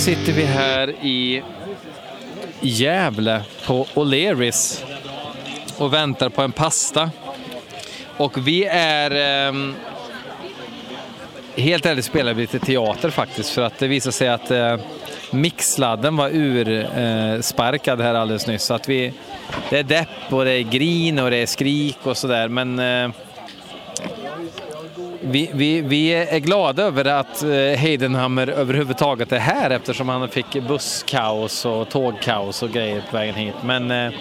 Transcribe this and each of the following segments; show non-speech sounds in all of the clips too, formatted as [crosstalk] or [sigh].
sitter vi här i Gävle på O'Learys och väntar på en pasta. Och vi är... Eh, helt ärligt spelar vi lite teater faktiskt för att det visar sig att eh, mixladden var ursparkad eh, här alldeles nyss. Så att vi, det är depp och det är grin och det är skrik och sådär men eh, vi, vi, vi, är glada över att eh, Heidenhammer överhuvudtaget är här eftersom han fick busskaos och tågkaos och grejer på vägen hit. Men eh,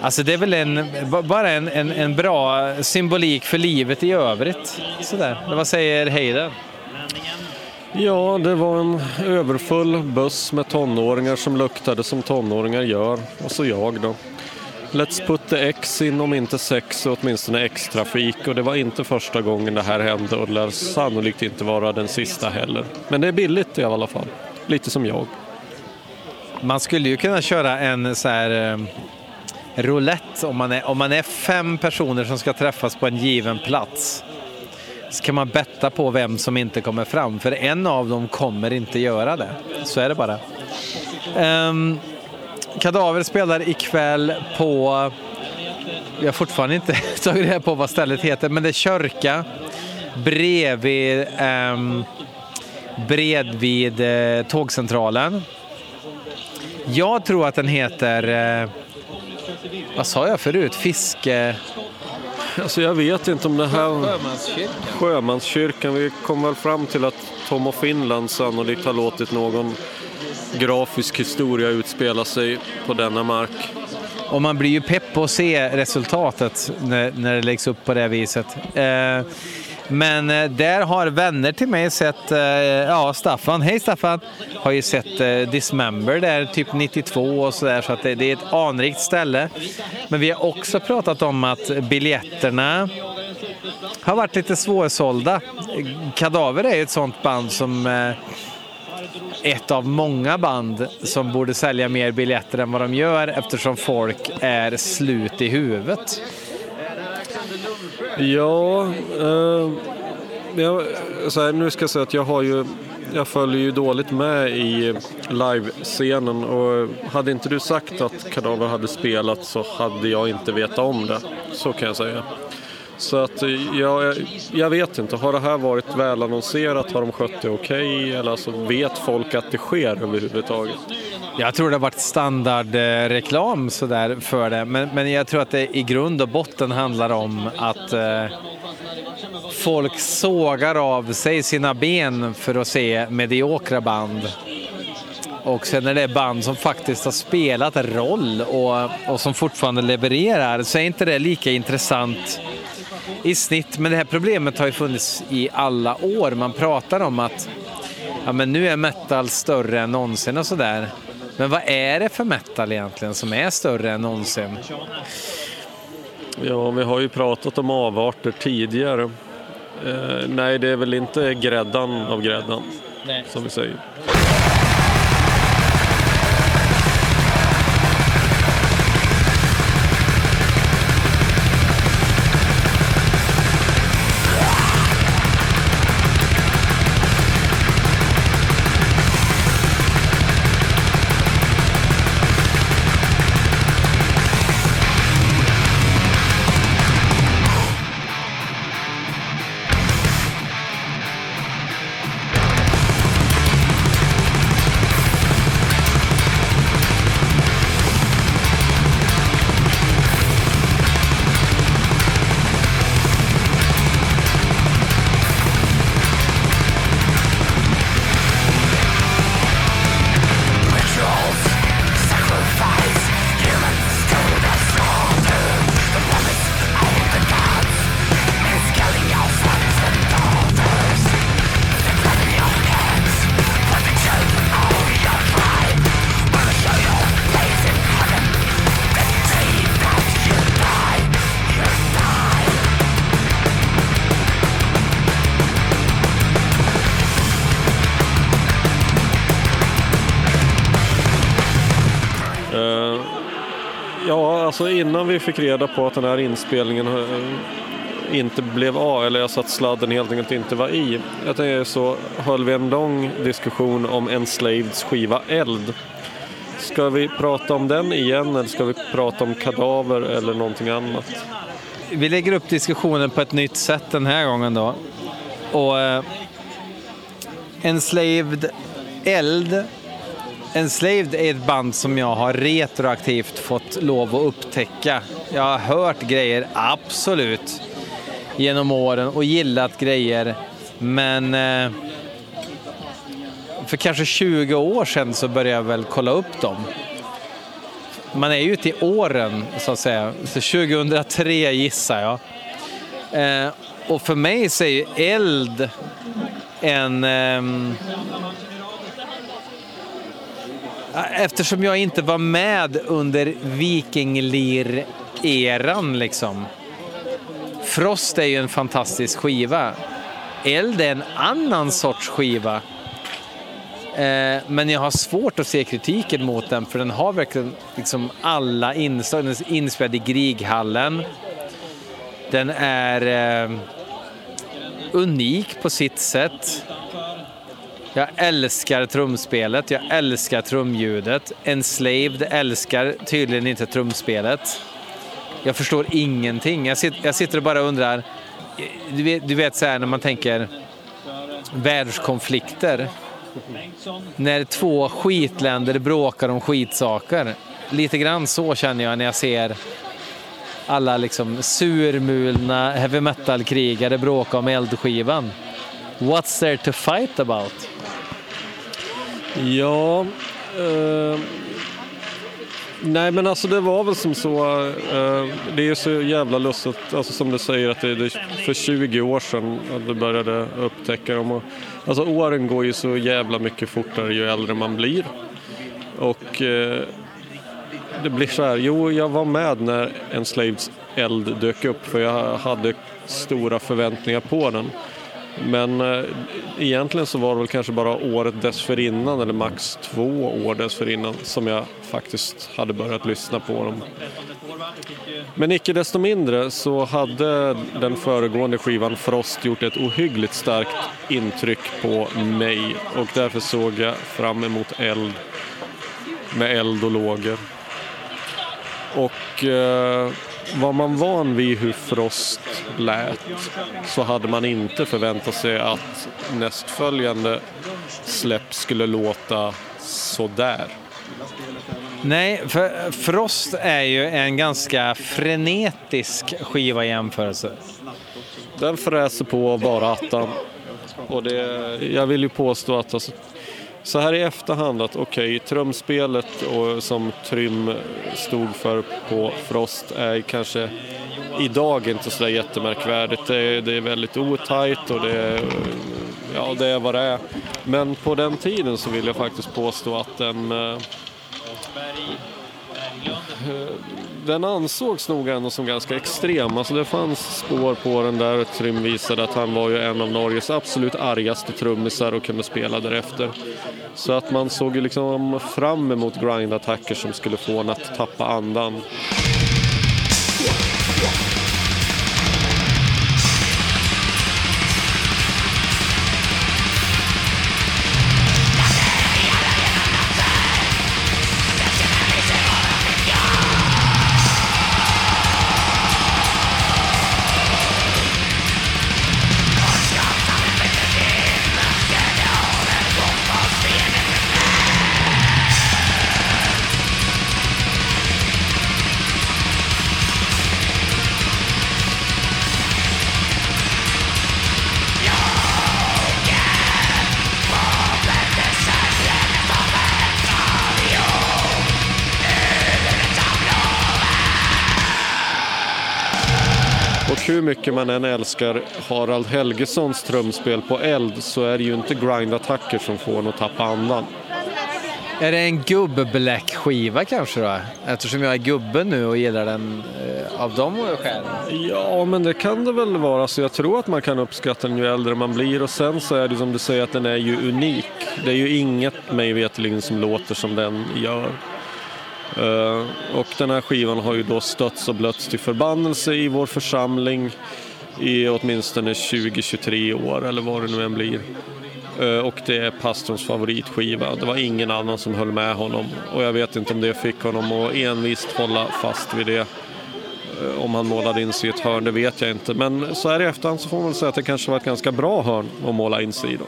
alltså det är väl en, bara en, en, en bra symbolik för livet i övrigt. Sådär. Vad säger Heiden? Ja, det var en överfull buss med tonåringar som luktade som tonåringar gör. Och så jag då. Let's put the X in om inte sex och åtminstone X-trafik och det var inte första gången det här hände och det lär sannolikt inte vara den sista heller. Men det är billigt i alla fall, lite som jag. Man skulle ju kunna köra en så här eh, roulette om man, är, om man är fem personer som ska träffas på en given plats. Så kan man betta på vem som inte kommer fram, för en av dem kommer inte göra det. Så är det bara. Um, Kadaver spelar ikväll på, jag har fortfarande inte [laughs] tagit reda på vad stället heter, men det är kyrka bredvid, um, bredvid uh, tågcentralen. Jag tror att den heter, uh, vad sa jag förut, fiske... Alltså jag vet inte om det här... Sjömanskyrkan. Sjömanskyrkan. Vi kom väl fram till att Tom och Finland sannolikt har låtit någon grafisk historia utspela sig på denna mark. Och man blir ju pepp på att se resultatet när, när det läggs upp på det viset. Eh, men eh, där har vänner till mig sett, eh, ja Staffan, hej Staffan, har ju sett eh, Dismember där typ 92 och sådär så att det, det är ett anrikt ställe. Men vi har också pratat om att biljetterna har varit lite svårsålda. Kadaver är ju ett sånt band som eh, ett av många band som borde sälja mer biljetter än vad de gör eftersom folk är slut i huvudet. Ja, eh, jag, så här, nu ska jag säga att jag har ju jag följer ju dåligt med i livescenen och hade inte du sagt att Kadaver hade spelat så hade jag inte vetat om det. Så kan jag säga. Så att jag, jag vet inte, har det här varit välannonserat? Har de skött det okej? Okay? Eller alltså, vet folk att det sker överhuvudtaget? Jag tror det har varit standardreklam eh, sådär för det, men, men jag tror att det i grund och botten handlar om att eh, folk sågar av sig sina ben för att se mediokra band. Och sen är det band som faktiskt har spelat roll och, och som fortfarande levererar så är inte det lika intressant i snitt. Men det här problemet har ju funnits i alla år. Man pratar om att ja, men nu är metal större än någonsin och sådär. Men vad är det för metal egentligen som är större än någonsin? Ja, vi har ju pratat om avarter tidigare. Eh, nej, det är väl inte gräddan av gräddan, som vi säger. Vi fick reda på att den här inspelningen eh, inte blev av, eller alltså att sladden helt enkelt inte var i. Jag tänker så höll vi en lång diskussion om Enslaveds skiva Eld. Ska vi prata om den igen eller ska vi prata om kadaver eller någonting annat? Vi lägger upp diskussionen på ett nytt sätt den här gången då. Och eh, Enslaved Eld Enslaved är ett band som jag har retroaktivt fått lov att upptäcka. Jag har hört grejer, absolut, genom åren och gillat grejer. Men eh, för kanske 20 år sedan så började jag väl kolla upp dem. Man är ju ute i åren, så att säga. Så 2003 gissar jag. Eh, och för mig så är ju eld en... Ehm, Eh, eftersom jag inte var med under Vikinglir-eran liksom. Frost är ju en fantastisk skiva. Eld är en annan sorts skiva. Eh, men jag har svårt att se kritiken mot den för den har verkligen liksom alla inslag. Den är inspelad i Grighallen. Den är eh, unik på sitt sätt. Jag älskar trumspelet, jag älskar trumljudet. Enslaved älskar tydligen inte trumspelet. Jag förstår ingenting. Jag sitter, jag sitter och bara undrar. Du vet, du vet så här när man tänker världskonflikter. När två skitländer bråkar om skitsaker. Lite grann så känner jag när jag ser alla liksom surmulna heavy metal-krigare bråka om eldskivan. What's there to fight about? Ja, eh, nej men alltså det var väl som så, eh, det är så jävla lustigt, alltså som du säger att det är för 20 år sedan att du började upptäcka dem. Och, alltså åren går ju så jävla mycket fortare ju äldre man blir. Och eh, det blir så här, jo jag var med när en Slaves eld dök upp för jag hade stora förväntningar på den. Men eh, egentligen så var det väl kanske bara året dessförinnan eller max två år dessförinnan som jag faktiskt hade börjat lyssna på dem. Men icke desto mindre så hade den föregående skivan Frost gjort ett ohyggligt starkt intryck på mig och därför såg jag fram emot eld med eld och lågor. Och eh, var man van vid hur Frost lät så hade man inte förväntat sig att nästföljande släpp skulle låta sådär. Nej, för Frost är ju en ganska frenetisk skiva i jämförelse. Den fräser på bara attan. Och det, jag vill ju påstå att alltså, så här i efterhand att okej, okay, trumspelet och, som Trym stod för på Frost är kanske idag inte så jättemärkvärdigt. Det är, det är väldigt otajt och det är, ja, det är vad det är. Men på den tiden så vill jag faktiskt påstå att den eh, den ansågs nog ändå som ganska extrem. Alltså det fanns spår på den där Trym visade att han var ju en av Norges absolut argaste trummisar och kunde spela därefter. Så att man såg ju liksom fram emot grindattacker som skulle få en att tappa andan. Hur mycket man än älskar Harald Helgesons trumspel på eld så är det ju inte grindattacker som får en att tappa andan. Är det en gubb-black-skiva kanske då? Eftersom jag är gubbe nu och gillar den eh, av de skälen. Ja, men det kan det väl vara. Så jag tror att man kan uppskatta den ju äldre man blir. Och sen så är det som du säger att den är ju unik. Det är ju inget mig veterligen som låter som den gör. Eh, och den här skivan har ju då stötts och blötts till förbannelse i vår församling. i åtminstone 20-23 år eller vad det nu än blir. Eh, och det är pastorns favoritskiva. Det var ingen annan som höll med honom och jag vet inte om det fick honom att envist hålla fast vid det. Eh, om han målade in sig i ett hörn, det vet jag inte. Men så här i efterhand så får man väl säga att det kanske var ett ganska bra hörn att måla in sig i. Då.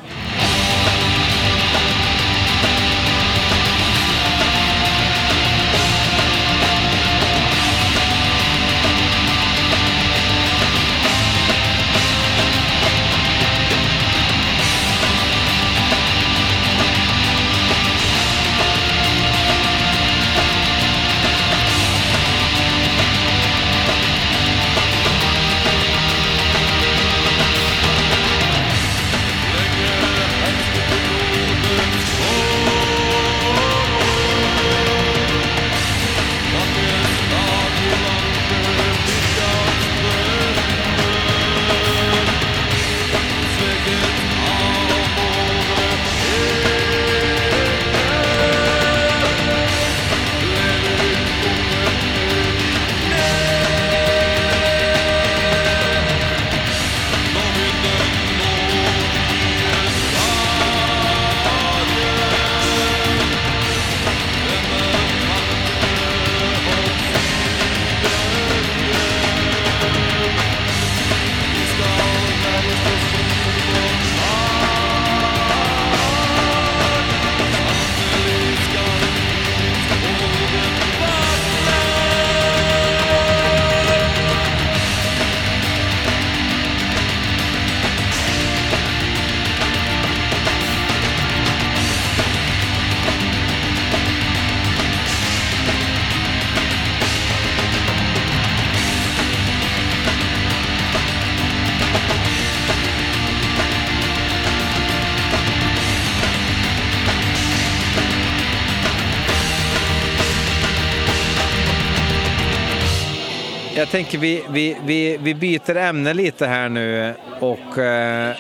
Jag tänker vi, vi, vi, vi byter ämne lite här nu och eh,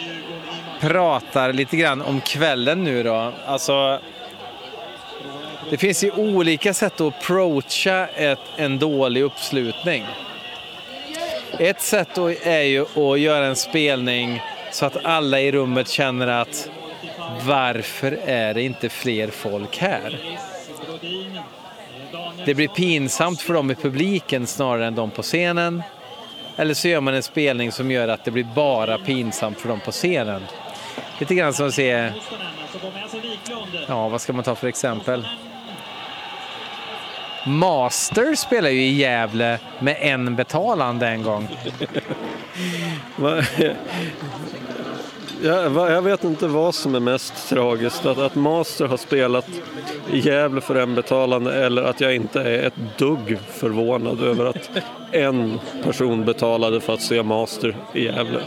pratar lite grann om kvällen nu då. Alltså, det finns ju olika sätt att approacha ett, en dålig uppslutning. Ett sätt är ju att göra en spelning så att alla i rummet känner att varför är det inte fler folk här? Det blir pinsamt för dem i publiken snarare än de på scenen. Eller så gör man en spelning som gör att det blir bara pinsamt för dem på scenen. Lite grann som att se... Ja, vad ska man ta för exempel? Master spelar ju i Gävle med en betalande en gång. Jag, jag, vet inte vad som är mest tragiskt. Att, att Master har spelat i Gävle för en betalande eller att jag inte är ett dugg förvånad över att en person betalade för att se Master i Gävle.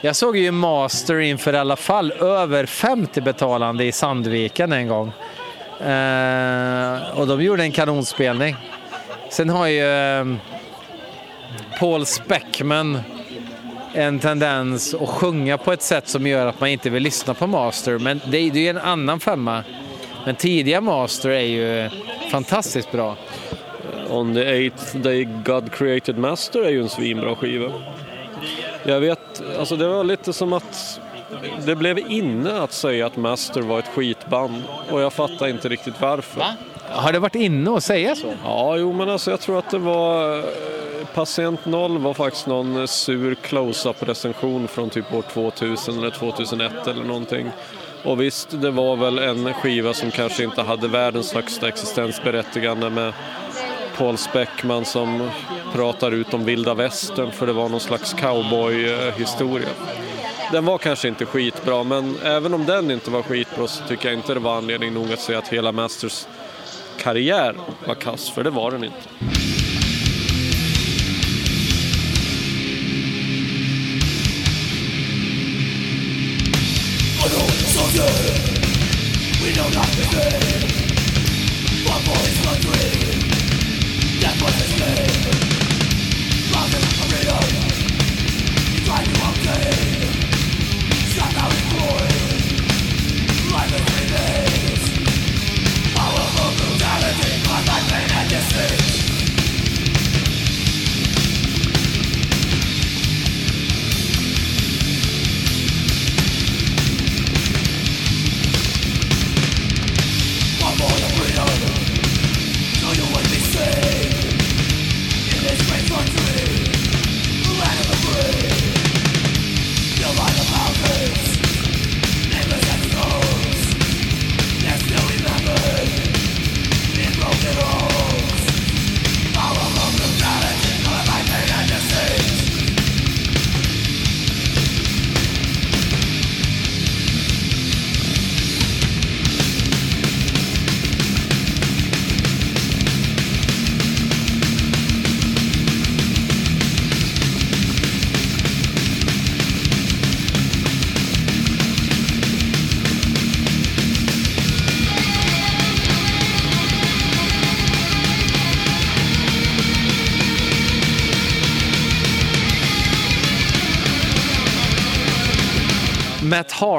Jag såg ju Master inför i alla fall över 50 betalande i Sandviken en gång. Eh, och de gjorde en kanonspelning. Sen har ju eh, Paul Speckman en tendens att sjunga på ett sätt som gör att man inte vill lyssna på Master. Men det är ju en annan femma. Men tidiga Master är ju fantastiskt bra. On the eighth day God created Master är ju en svinbra skiva. Jag vet, alltså det var lite som att det blev inne att säga att Master var ett skitband och jag fattar inte riktigt varför. Va? Har det varit inne att säga så? Ja, jo men alltså jag tror att det var Patient 0 var faktiskt någon sur close-up recension från typ år 2000 eller 2001 eller någonting. Och visst, det var väl en skiva som kanske inte hade världens högsta existensberättigande med Paul Speckman som pratar ut om vilda västern för det var någon slags cowboy-historia. Den var kanske inte skitbra, men även om den inte var skitbra så tycker jag inte det var anledning nog att säga att hela Masters karriär var kass, för det var den inte.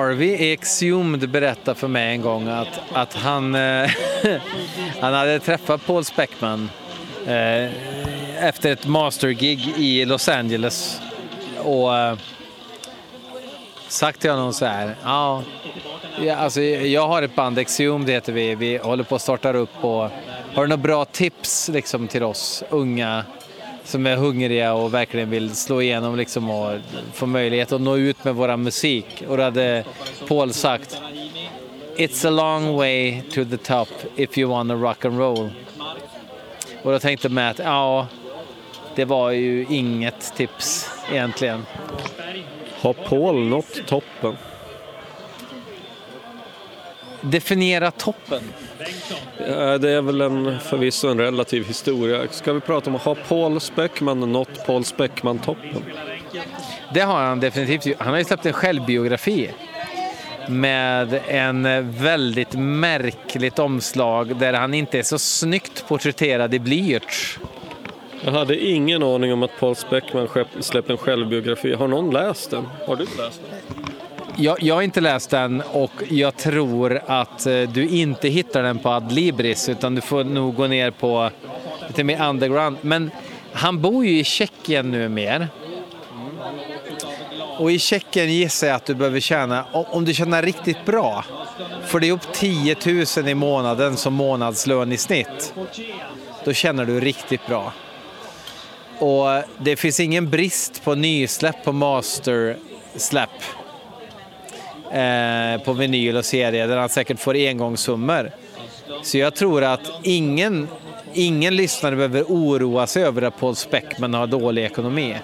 Harvey i Exhumed berättade för mig en gång att, att han, eh, [laughs] han hade träffat Paul Speckman eh, efter ett mastergig i Los Angeles och eh, sagt till honom så här, ja, ja, alltså, jag har ett band, Exhumed heter vi, vi håller på att starta upp och har du några bra tips liksom, till oss unga som är hungriga och verkligen vill slå igenom liksom och få möjlighet att nå ut med vår musik. Och då hade Paul sagt It's a long way to the top if you wanna rock and roll. Och då tänkte Matt, ja, det var ju inget tips egentligen. Har Paul nått toppen? Definiera toppen. Ja, Det är väl en, förvisso en relativ historia. Ska vi prata om, har Paul Speckman nått Paul Speckman-toppen? Det har han definitivt. Han har ju släppt en självbiografi med en väldigt märkligt omslag där han inte är så snyggt porträtterad i blyerts. Jag hade ingen aning om att Paul Speckman släpp- släppte en självbiografi. Har någon läst den? Har du läst den? Jag, jag har inte läst den och jag tror att eh, du inte hittar den på Adlibris utan du får nog gå ner på lite mer underground. Men han bor ju i Tjeckien nu mer. Och i Tjeckien gissar jag att du behöver tjäna, om om du tjänar riktigt bra, för det är upp 10 000 i månaden som månadslön i snitt. Då tjänar du riktigt bra. Och det finns ingen brist på nysläpp på mastersläpp eh, på vinyl och serie där han säkert får engångssummor. Så jag tror att ingen, ingen lyssnare behöver oroa sig över att Paul Speckman har dålig ekonomi.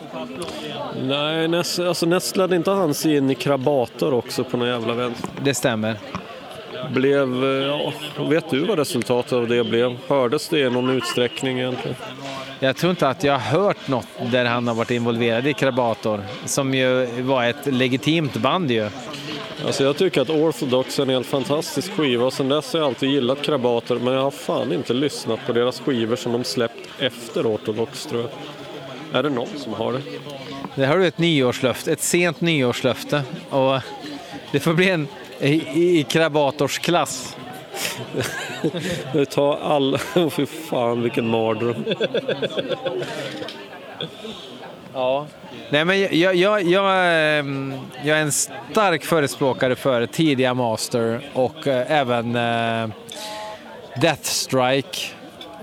Nej, alltså nästlade inte han sig in i krabator också på någon jävla vänster? Det stämmer. Blev, eh, ja, vet du vad resultatet av det blev? Hördes det i någon utsträckning egentligen? Jag tror inte att jag har hört något där han har varit involverad i Krabator, som ju var ett legitimt band ju. Alltså jag tycker att Orthodox är en helt fantastisk skiva och sen dess har jag alltid gillat Krabator men jag har fan inte lyssnat på deras skivor som de släppt efter Orthodox tror jag. Är det någon som har det? Det har du ett nyårslöfte, ett sent nyårslöfte. Och det får bli en i, i Krabators klass. Tar alla... Åh fy fan vilken mardröm. Ja. Nej, men jag, jag, jag, ehm, jag är en stark förespråkare för tidiga Master och eh, även eh, Deathstrike.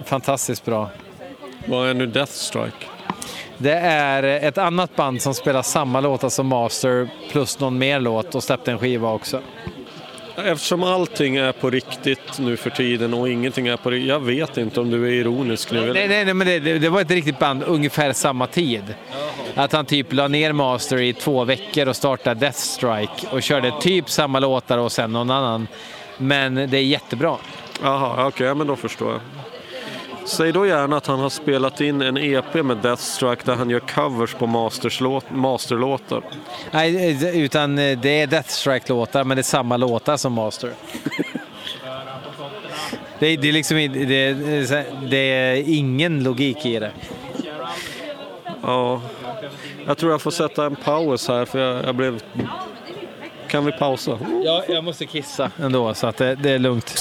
Fantastiskt bra. Vad är nu Deathstrike? Det är ett annat band som spelar samma låtar som Master plus någon mer låt och släppte en skiva också. Eftersom allting är på riktigt nu för tiden och ingenting är på riktigt. Jag vet inte om du är ironisk nu. Nej, nej, nej men det, det var ett riktigt band ungefär samma tid. Att han typ la ner Master i två veckor och startade Deathstrike och körde typ samma låtar och sen någon annan. Men det är jättebra. Jaha, okej, ja, men då förstår jag. Säg då gärna att han har spelat in en EP med Deathstrike där han gör covers på masterlåtar. Nej, utan det är Deathstrike-låtar men det är samma låtar som Master. Det, är- det, är liksom, det, är- det är ingen logik i det. Ja, jag tror jag får sätta en paus här för jag, jag blev... Kan vi pausa? Ja, jag måste kissa ändå så att det, det är lugnt.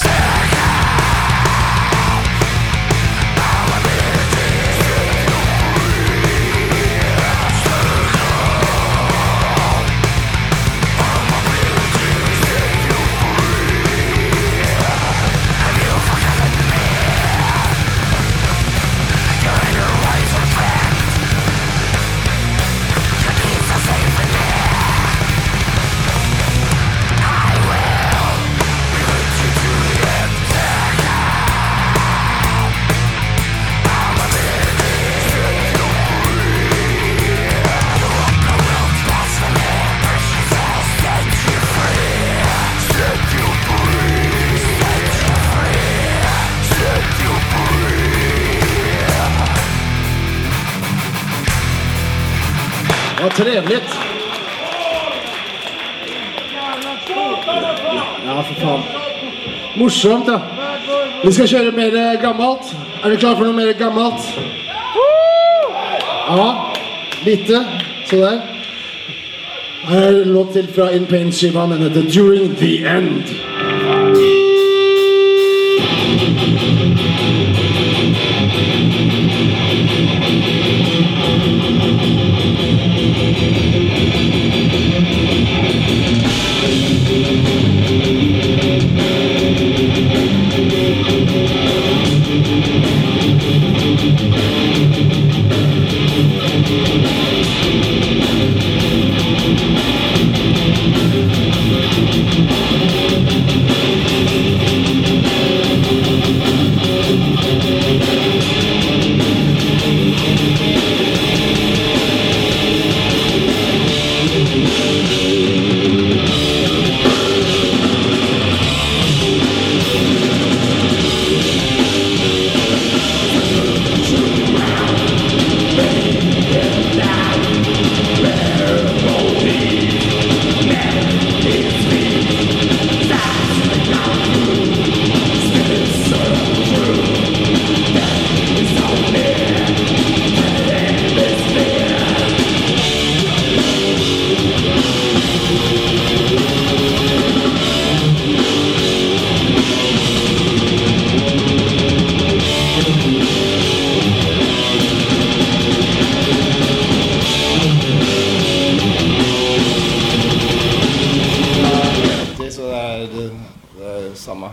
Vad trevligt! Ja, för fan. Morsomt, ja. Vi ska köra mer eh, gammalt. Är ni klara för något mer gammalt? Ja, lite. Sådär. Här är en låt till från In Pain-skivan. Den heter 'During the End'. Samma.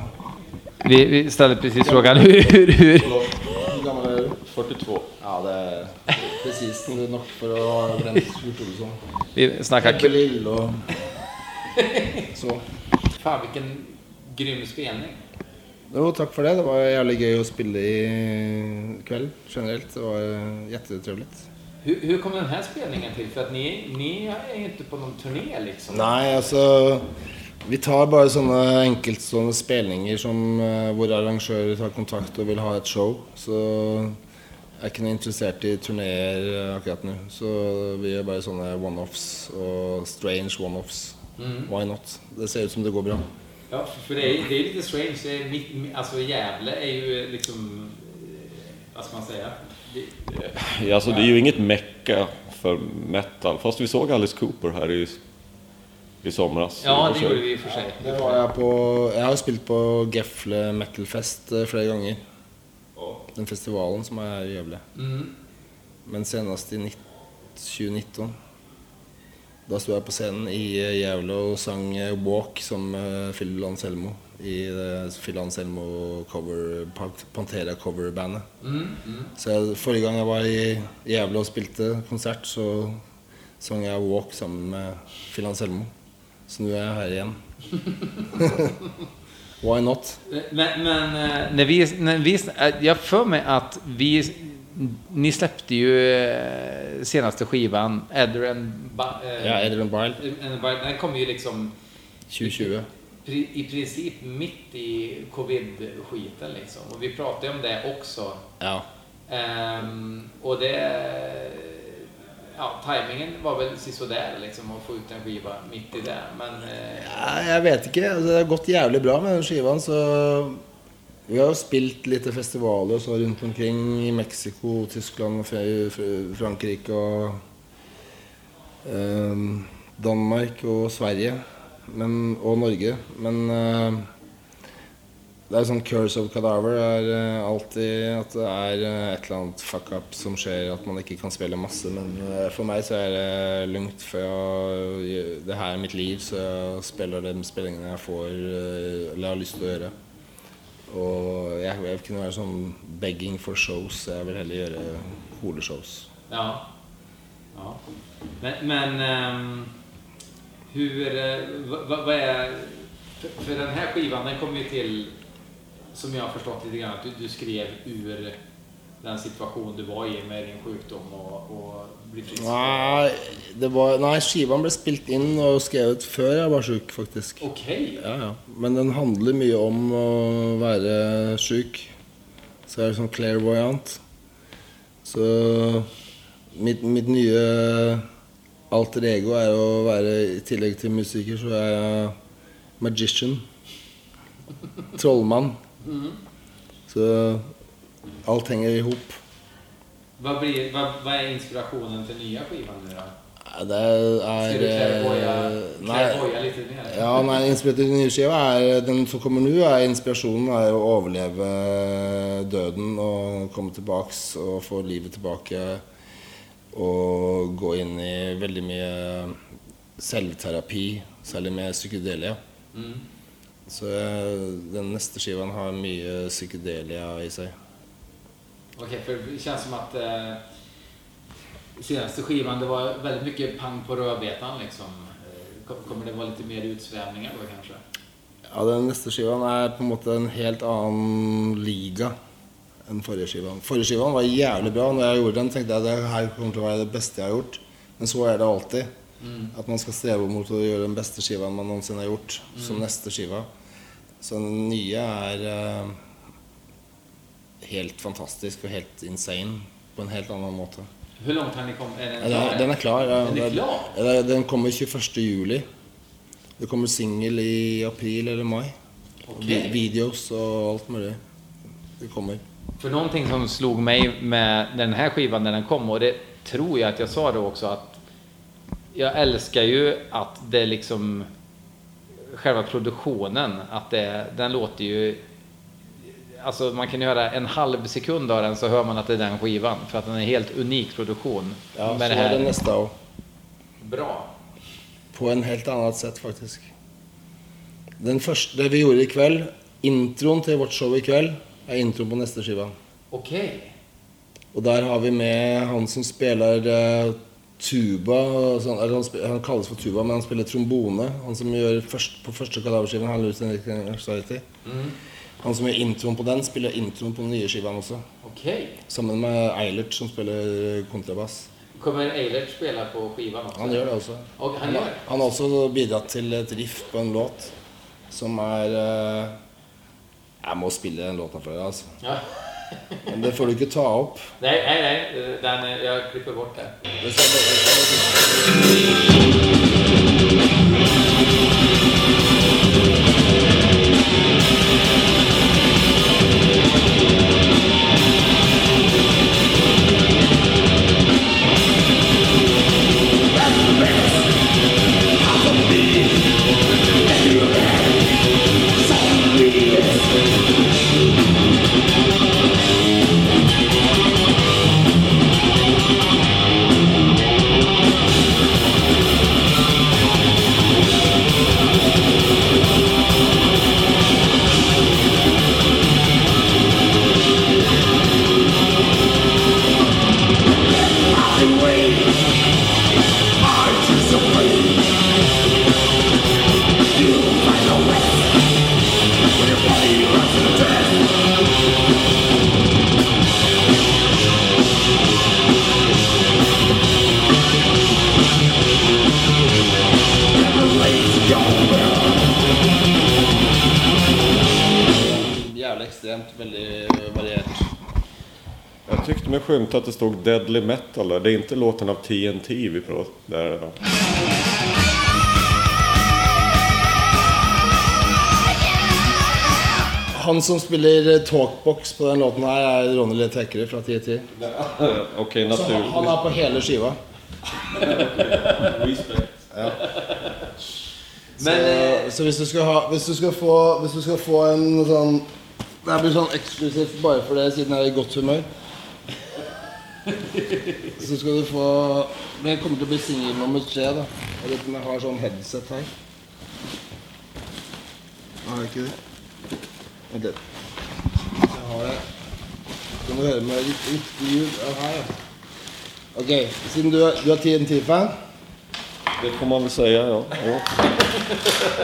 Vi, vi ställde precis frågan hur, hur, hur, Hur gammal är du? 42. Ja, det är precis det är nog för att ha bränt Kurt Olsson. vi snackar Lill och så. Fan vilken grym spelning. Jo, tack för det. Det var jävligt gøy att spela i kväll generellt. Det var jättetrevligt. Hur, hur kom den här spelningen till? För att ni, ni är ju inte på någon turné liksom. Nej, alltså vi tar bara sådana enkeltstående spelningar som eh, hvor arrangörer tar kontakt och vill ha ett show. Så jag är inte intresserad i turnéer eh, akkurat nu. Så vi gör bara sådana one-offs och strange one-offs. Why not? Det ser ut som det går bra. Ja, för det är, det är lite strange. Det är mitt, alltså Gävle är ju liksom... eh, Vad ska man säga? Det, Ja, alltså, det är ju inget mecka för metal. Fast vi såg Alice Cooper här i, i somras. ja, det gjorde vi i och för sig. Det var jag på... Jag har spelat på Gefle Metal Fest eh, flera gånger. Den festivalen som är i Gävle. Mm. Men senast i nitt- 2019. Då stod jag på scenen i eh, Gävle och sang eh, Walk som Phil Anselmo i Phil Anselmo cover, Pan- Pantera coverbandet. Mm. Mm. Så jag, förra gången jag var i Gävle och spelade konsert så sang jag Walk sammen med Phil Anselmo. Så nu är jag här igen. [laughs] Why not? Men, men eh, när vi, när vi, eh, jag för mig att vi, ni släppte ju eh, senaste skivan, Edder and eh, Ja, Bile, and Ba- Den kom ju liksom 2020. pri- i princip mitt i covid-skiten liksom. Och vi pratade om det också. Ja. Ehm, och det... Ja, tajmingen var väl sådär liksom att få ut en skiva mitt i det. Men... Eh, Ja, jag vet inte. Alltså, det har gått jävligt bra med den skivan. Så vi har spelat lite festivaler så runt omkring i Mexiko, Tyskland, Frankrike och eh, Danmark och Sverige. Men, och Norge. Men eh, det är sånn curse of cadaver är er eh, alltid att det är eh, et ett eller annet fuck up som sker att man inte kan spela massor. Men eh, for för mig så är det lugnt för jeg, det här är mitt liv så jag spelar de spillingene jag får eller har lust att göra. Och jag, jag kunne vara som begging for shows, Jeg jag vill hellre göra coola shows. Ja. ja. Men, men um, hur... vad, vad är... För den här skivan, den kom ju till, som jag har förstått lite grann, att du, du skrev ur den situation du var i med din sjukdom och, och bli frisk. Nej, det var, nej, skivan blev spilt in och skrivet för jag var sjuk faktiskt. Okej. Ja, ja. Men den handlar mycket om att vara sjuk. Så jag är som clairvoyant. Så mitt, mitt nya alter ego är att vara, i tillägg till musiker, så är jag magician. Trollman. Så allt hänger ihop. Vad, blir, vad, vad är inspirationen till nya skivan nu då? Det er Ska du klärvoja, eh, lite mer? ja, nei innspillet til den nye skiva er Den som kommer nå, er inspirasjonen er å overleve døden og komme tilbaks og få livet tilbake. Og gå inn i veldig mye selvterapi, særlig med psykedelia. Så eh, den neste skivaen har mye psykedelia i seg. Okej, för det känns som att eh, senaste skivan, det var väldigt mycket pang på rödbetan liksom. Eh, kom- Kommer det vara lite mer utsvävningar då kanske? Ja, den neste skivaen er på måte en helt annen liga enn forrige skivaen. Forrige skivaen var jævlig bra. Når jeg gjorde den, tenkte jeg det her kommer å være det beste jeg har gjort. Men så er det alltid. At man skal streve mot å gjøre den beste skivaen man noensinne har gjort, som neste skiva. Så den nye er eh, helt fantastisk og helt insane på en helt annen måte. Hur långt har ni kommit? Är Ja, den, den er klar. Den är klar? Den- Den kommer 21. juli. Det kommer singel i april eller mai. Okej. vi- Videos og alt mulig. Det kommer. För någonting som slog mig med den här skivan när den kom, och det tror jag att jag sa då också, att jag älskar ju att det liksom själva produktionen, att det, den låter ju Alltså man kan göra en halv sekund av den så hör man att det är den skivan för att den är helt unik produktion. Ja, med så det er det här. neste òg. Bra. På en helt annet sett, faktisk. Den første, det vi gjorde i kveld, introen til vårt show i kveld, er introen på neste skiva. Okej. Og der har vi med han som spiller eh, tuba sånn, eller han, han kalles for tuba, men han spiller trombone. Han som gjør først, på første kadaverskiven, han Lucien Anxiety. Han som gjør introen på den, spiller introen på den nye skivaen også. Okej. Sammen med Eilert, som spiller kontrabass. Kommer Eilert spela på skivan också? Han gjør det også. Och han gör han har også bidratt til et riff på en låt som er eh, Jeg må spille den låta for deg, altså. Ja. Men det får du ikke ta opp. Nej, nej, nej. Den, jag klipper bort det. Det att det stod Deadly Metal där. Det är inte låten av TNT vi pratar där. då. Han som eh, talkbox på den låten her, er Ronny Hekkerud fra 1010. Okej, Så han, han er på hele skiva. [laughs] Så, så hvis, du ha, hvis, du få, hvis du skal få en sånn Det her blir sånn eksklusivt bare for dere, siden jeg er i godt humør. Så skal du få Det kommer til å bli singel nummer tre. da Jeg vet om jeg har sånn headset her. Har jeg ikke det? Vent litt. Jeg har det. Kan du høre med rikt- riktig ljud av her? Ok, siden du du er TNT-fan Det får man väl säga, ja. ja.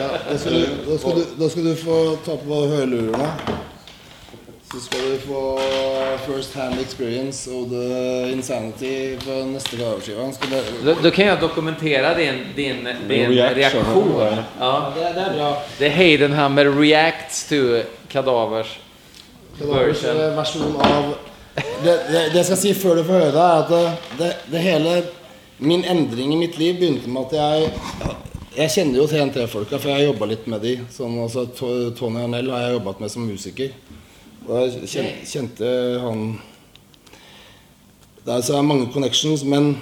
Ja, da, skal du, da, skal du, da skal du få ta på hørlurene. Så skal du få first hand experience og the insanity på. Skal det, Då, då kan jag dokumentera din, din, din reaction. reaktion. Ja. det, det er bra. Det är Heidenhammer reacts to kadavers version. eh, versjon av det, det, det jeg skal si før du får høre det, er at det, det, det hele Min endring i mitt liv begynte med at jeg Jeg kjenner jo TNT-folka, for jeg har jobba litt med de. Sånn, altså, To- Tony Arnell har jeg jobbat med som musiker. Og jeg kjen- kjente han Det er, så er mange connections, men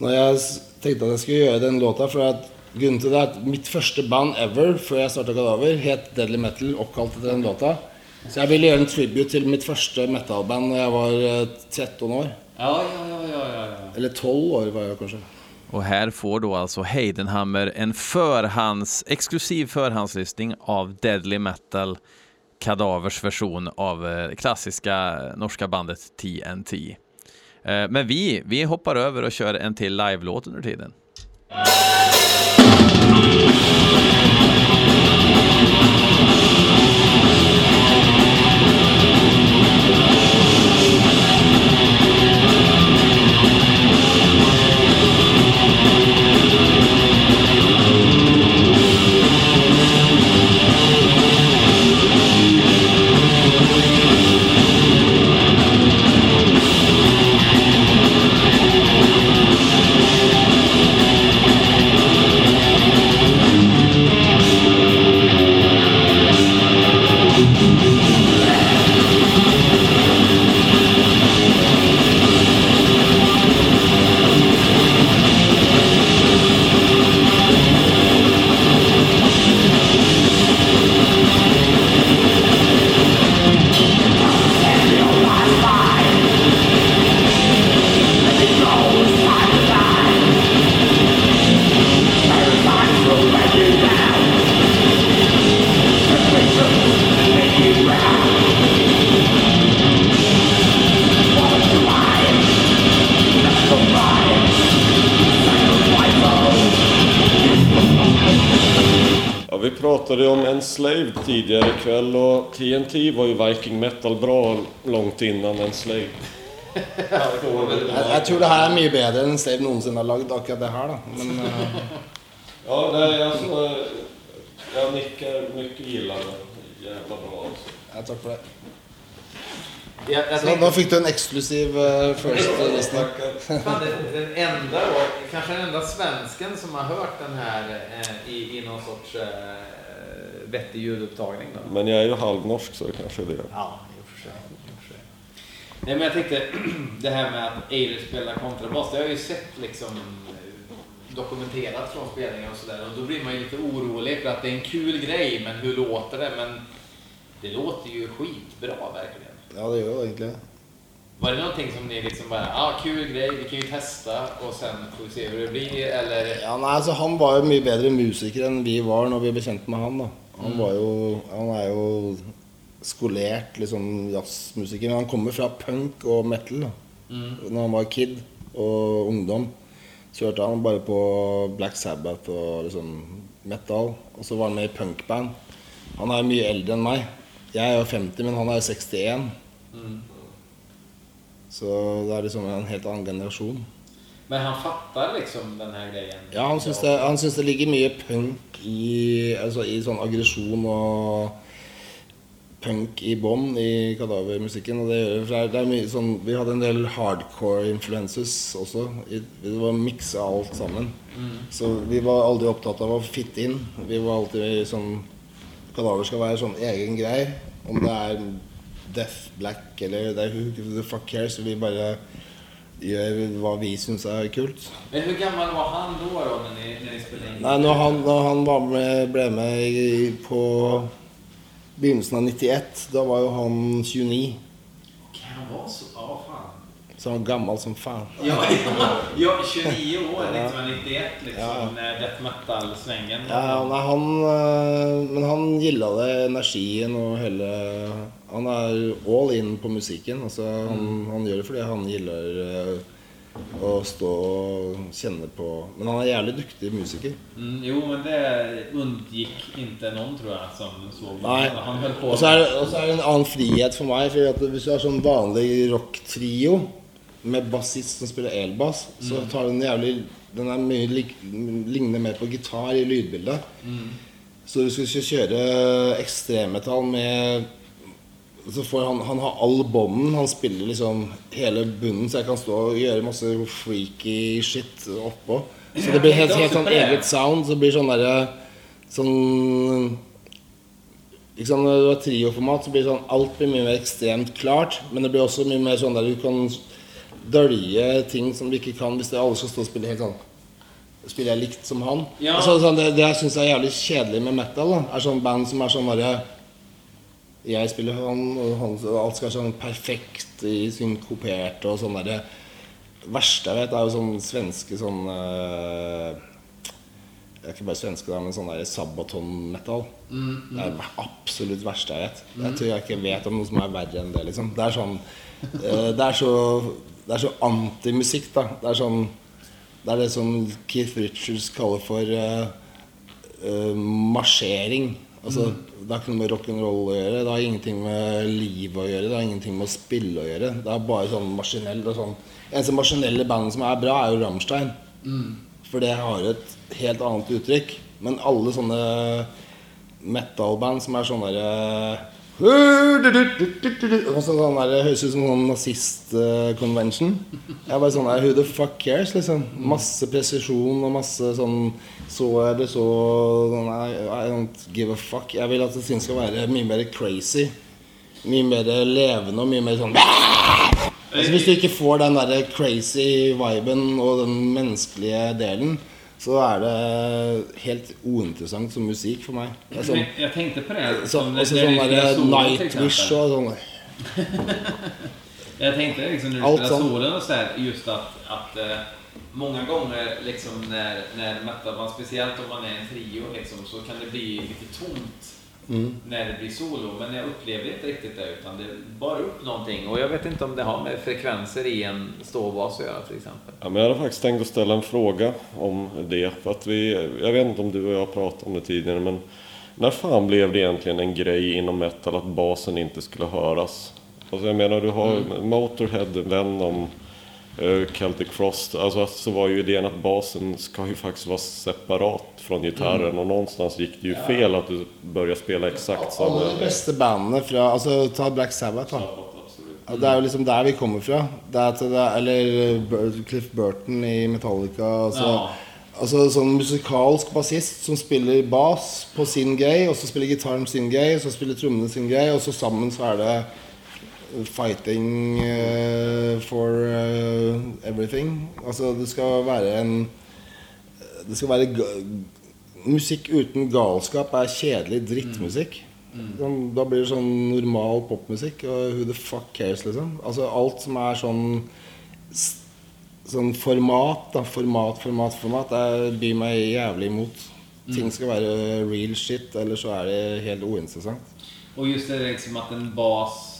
Når jeg tenkte at jeg skulle gjøre den låta For at grunnen til det er at mitt første band ever før jeg starta Kadaver, het Deadly Metal, oppkalt etter den låta. Så jeg ville gjøre en tribute til mitt første metal-band da jeg var eh, 13 år. Ja, ja, ja, ja, ja, ja. Eller 12 år var jeg kanskje. Och här får då alltså Heidenhammer en förhands, exklusiv förhandslyssning av Deadly Metal, Kadavers version av eh, klassiska norska bandet TNT. Eh, men vi, vi hoppar över och kör en till live-låt under tiden. Var ju Viking Metal bra långt innan Enslaved. Jeg, jeg tror det her er mye bedre enn Slave noensinne har lagd akkurat det her, da. Men eh, [laughs] Ja, nej, alltså, jag nickar mycket gillande. Jävla bra alltså. ja, takk for det. Jag, jag Så tänkte, nå fikk du en eksklusiv uh, first listening. fan, den, den enda då, kanske den enda svensken som har hört den här eh, i, i någon sorts eh, vettig ljudupptagning då. Men jag är ju halvnorsk så det kanske är det. Ja, i och för sig. för. Nej, men jag tänkte [clears throat] det här med att Eiler spelar kontrabas, det har jag ju sett liksom eh, dokumenterat från spelningar och sådär. Och då blir man ju lite orolig för att det är en kul grej, men hur låter det? Men det låter ju skitbra verkligen. Ja, det gjør jo egentlig Var det någonting som ni liksom bara, ja ah, kul grej, vi kan ju testa och sen får vi se hur det blir eller? Ja, nei, altså Han var jo mye bedre musiker enn vi var når vi ble kjent med han. da Han var jo Han er jo skolert liksom jazzmusiker. Men han kommer fra punk og metal. da Når han var kid og ungdom, så hørte han bare på Black Sabbath og liksom metal. Og så var han med i punkband. Han er mye eldre enn meg. Jeg er jo 50, men han er jo 61. Så det er liksom en helt annen generasjon. Men han fattar liksom den här grejen? Ja, han syns det, han syns det ligger mye punk i, altså i sånn aggresjon og punk i bånn i kadavermusikken. Og det gjør for det er, mye sånn Vi hadde en del hardcore influences også. I, det var miksa alt sammen. Så vi var aldri opptatt av å fitte inn. Vi var alltid sånn Kadaver skal være sånn egen greie. Om det er Death Black eller det er who the fuck cares. Vi bare hva vi syns er kult. Men hur gammal var han då, då när, ni, när ni spelade in? Nei, når han, når han var med, ble med i, på begynnelsen av 91, da var jo han 29. Kan han vara så? Ja, fan. Så han var gammel som faen. Ja, ja 29 år 1991 liksom, Ja. när death metal-svängen. Ja, nei, han, øh, men han gilla det, energien og hele Han er all in på musikken. Altså, han, han gjør det fordi han gillar øh, å stå og kjenne på Men han er jævlig dyktig musiker. Mm, jo, men det undgick inte någon tror jag som såg Nei. Han höll på Og så det- og så er det en annen frihet for meg. For at Hvis du har sånn vanlig rocktrio med bassist som spiller elbass, så tar den jævlig Den er mye lik, ligner mer på gitar i lydbildet. Så hvis du skal kjøre ekstremmetall med så får han, han har all bånden. Han spiller liksom hele bunnen, så jeg kan stå og gjøre masse freaky shit oppå. Så det blir helt, helt sånn eget sound. Så det blir sånn derre Sånn ikke sant, Når du har trioformat, så blir sånn alt blir mye mer ekstremt klart. Men det blir også mye mer sånn der du kan dølje ting som du ikke kan hvis det alle skal stå og spille helt sånn Spiller jeg likt som han? Ja. Altså, sånn, det, det jeg syns er jævlig kjedelig med metal, da, er sånn band som er sånn derre Jeg spiller han, og han, alt skal være sånn perfekt i synkopert og sånn derre verste jeg vet, er jo sånn svenske sånn eh, Det er ikke bare svenske, da, men sånn der Sabaton-metal. Det er det absolutt verste jeg vet. Jeg tror jeg ikke vet om noe som er verre enn det. liksom Det er sånn eh, Det er så Det er så antimusikk, da. Det er sånn Det er det som Keith Richards kaller for eh, eh, marsjering. Altså, Det har ikke noe med rock'n'roll å gjøre. Det har ingenting med liv å gjøre. Det har ingenting med å spille å gjøre. Det er bare sånn maskinell og sånn Eneste maskinelle bandet som er bra, er jo Rammstein. For det har et helt annet uttrykk. Men alle sånne metal-band som er sånn derre så sånn der, Høres ut som sånn nazist-convention. Jeg er bare sånn der, Who the fuck cares? liksom Masse presisjon og masse sånn Så eller så sånn, I, don't give a fuck. Jeg vil at ting skal være mye mer crazy. Mye mer levende og mye mer sånn altså, Hvis du ikke får den der crazy viben og den menneskelige delen, så er det helt uinteressant som musikk for meg. Det er sånn, Men jag tänkte på det. så, som også när sånn du der spelar solo, till Nightwish og sånn. [laughs] Jag tänkte liksom när du och sådär, just att, att eh, många gånger liksom när, när metalband, speciellt om man är en trio, liksom, så kan det bli lite tomt Mm. när det blir solo. Men jag upplevde inte riktigt det, utan det bar upp någonting. Och jag vet inte om det har med frekvenser i en ståbas att göra till exempel. Ja, men jag hade faktiskt tänkt att ställa en fråga om det. För att vi, jag vet inte om du och jag har pratat om det tidigare, men när fan blev det egentligen en grej inom metal att basen inte skulle höras? Alltså jag menar, du har Motorhead, Venom, Celtic Frost. Alltså så var ju idén att basen ska ju faktiskt vara separat från gitarren och någonstans gick det ju fel att du började spela exakt samma... Alle de beste bandene fra Altså, ta Black Sabbath, da. Ja, Det er jo liksom der vi kommer fra. Det er, eller Cliff Burton i Metallica. Altså, Ja. altså sånn musikalsk bassist som spiller bass på sin gay, og så spiller gitaren sin gay, og så spiller trommene sin gay, og så sammen så er det fighting eh, for eh, everything. Altså, det skal være en Det skal være Musikk uten galskap er kjedelig drittmusikk. Sånn, da blir det sånn normal popmusikk. Og who the fuck cares, liksom. Altså alt som er sånn Sånn format, da. Format, format, format. Det byr meg jævlig imot. Ting skal være real shit, eller så er det helt uinteressant. Och just det liksom att en bas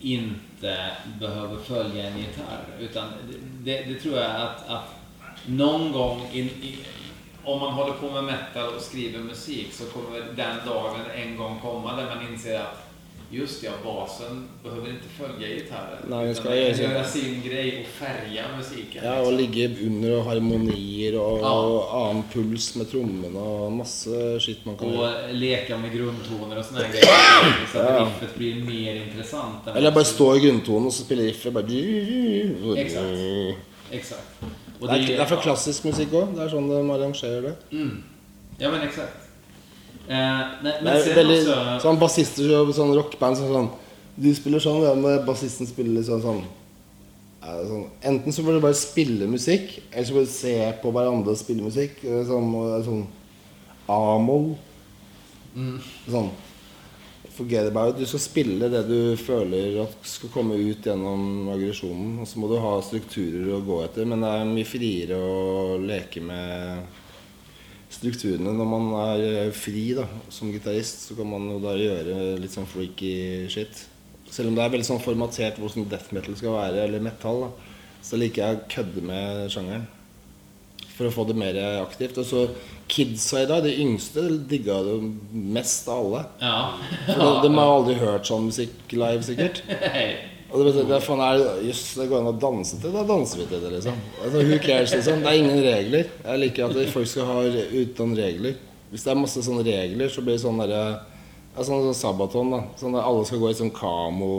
inte behöver följa en gitarr. Utan det, det, det tror jag att, att någon gång in, i, om man håller på med metal och skriver musik så kommer den dagen en gång komma där man inser att just ja, basen behöver inte följa gitarren. Nej, den ska den göra kan sin- göra sin grej och färga musiken. Ja, liksom. og ligge under og harmonier og, Ja. og annen puls med trommene og masse skitt man kan. Och leka med grundtoner och såna här grejer. Så att Ja. riffet blir mer intressant. Eller som- stå i grunntonen og så spille riffet. Bare Exakt. Exakt. Och Det er, det er fra klassisk musikk òg. Det er sånn de arrangerer det. Mm. Ja men exakt. Eh, nej, men sen veldig också... sånn bassister og sånn som sånn Du spiller sånn, ja, men bassisten spiller litt sånn sånn, ja, sånn Enten så får du bare spille musikk, eller så får du se på hverandre og spille musikk. eh, Sånn, sånn A-moll. Sånn Forget about it. Du skal spille det du føler at skal komme ut gjennom aggresjonen. Og så må du ha strukturer å gå etter, men det er mye friere å leke med strukturene når man er fri da, som gitarist. Så kan man jo da gjøre litt sånn freaky shit. Selv om det er veldig sånn formatert hvordan death metal skal være, eller metal, da, så liker jeg å kødde med sjangeren. For å få det mer aktivt. Og så kidsa i dag, de yngste, digga det mest av alle. Ja. For de, de har aldri hørt sånn musikk live, sikkert. [laughs] Og det, det, er faen er Jøss, det går an å danse til Da danser vi til det, liksom. Altså, who cares, liksom? Det er ingen regler. Jeg liker at folk skal ha uten regler. Hvis det er masse sånne regler, så blir det sånn derre ja, Sånn sånn Sabaton, da. Sånn der alle skal gå i sånn kamo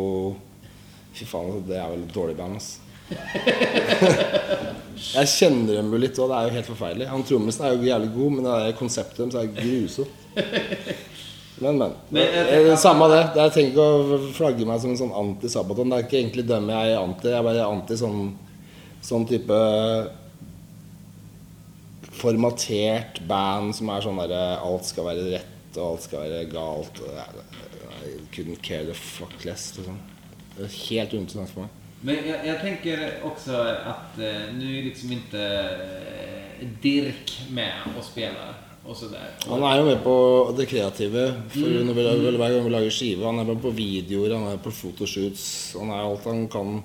Fy faen, det er vel et dårlig band, ass. [laughs] Jeg kjenner dem jo litt òg, det er jo helt forferdelig. Han trommisen er jo jævlig god, men det er konseptet deres er grusomt. Men, men. Men tenker- er Samme det. Det- Jeg ikke å flagge meg som en sånn anti-Sabaton. Det er ikke egentlig dem jeg er anti. Jeg er bare anti sånn sånn type formatert band som er sånn derre Alt skal være rett, og alt skal være galt. I couldn't care the fuck less. Liksom. Det er helt uinteressant for meg. Men jag, jag tänker också att eh, nu är liksom inte eh, Dirk med och spelar och sådär. Han er jo med på det kreative. For når vi, lager- hver gang vi lager skive. Han er med på videoer, han er på fotoshoots. Han er alt han kan.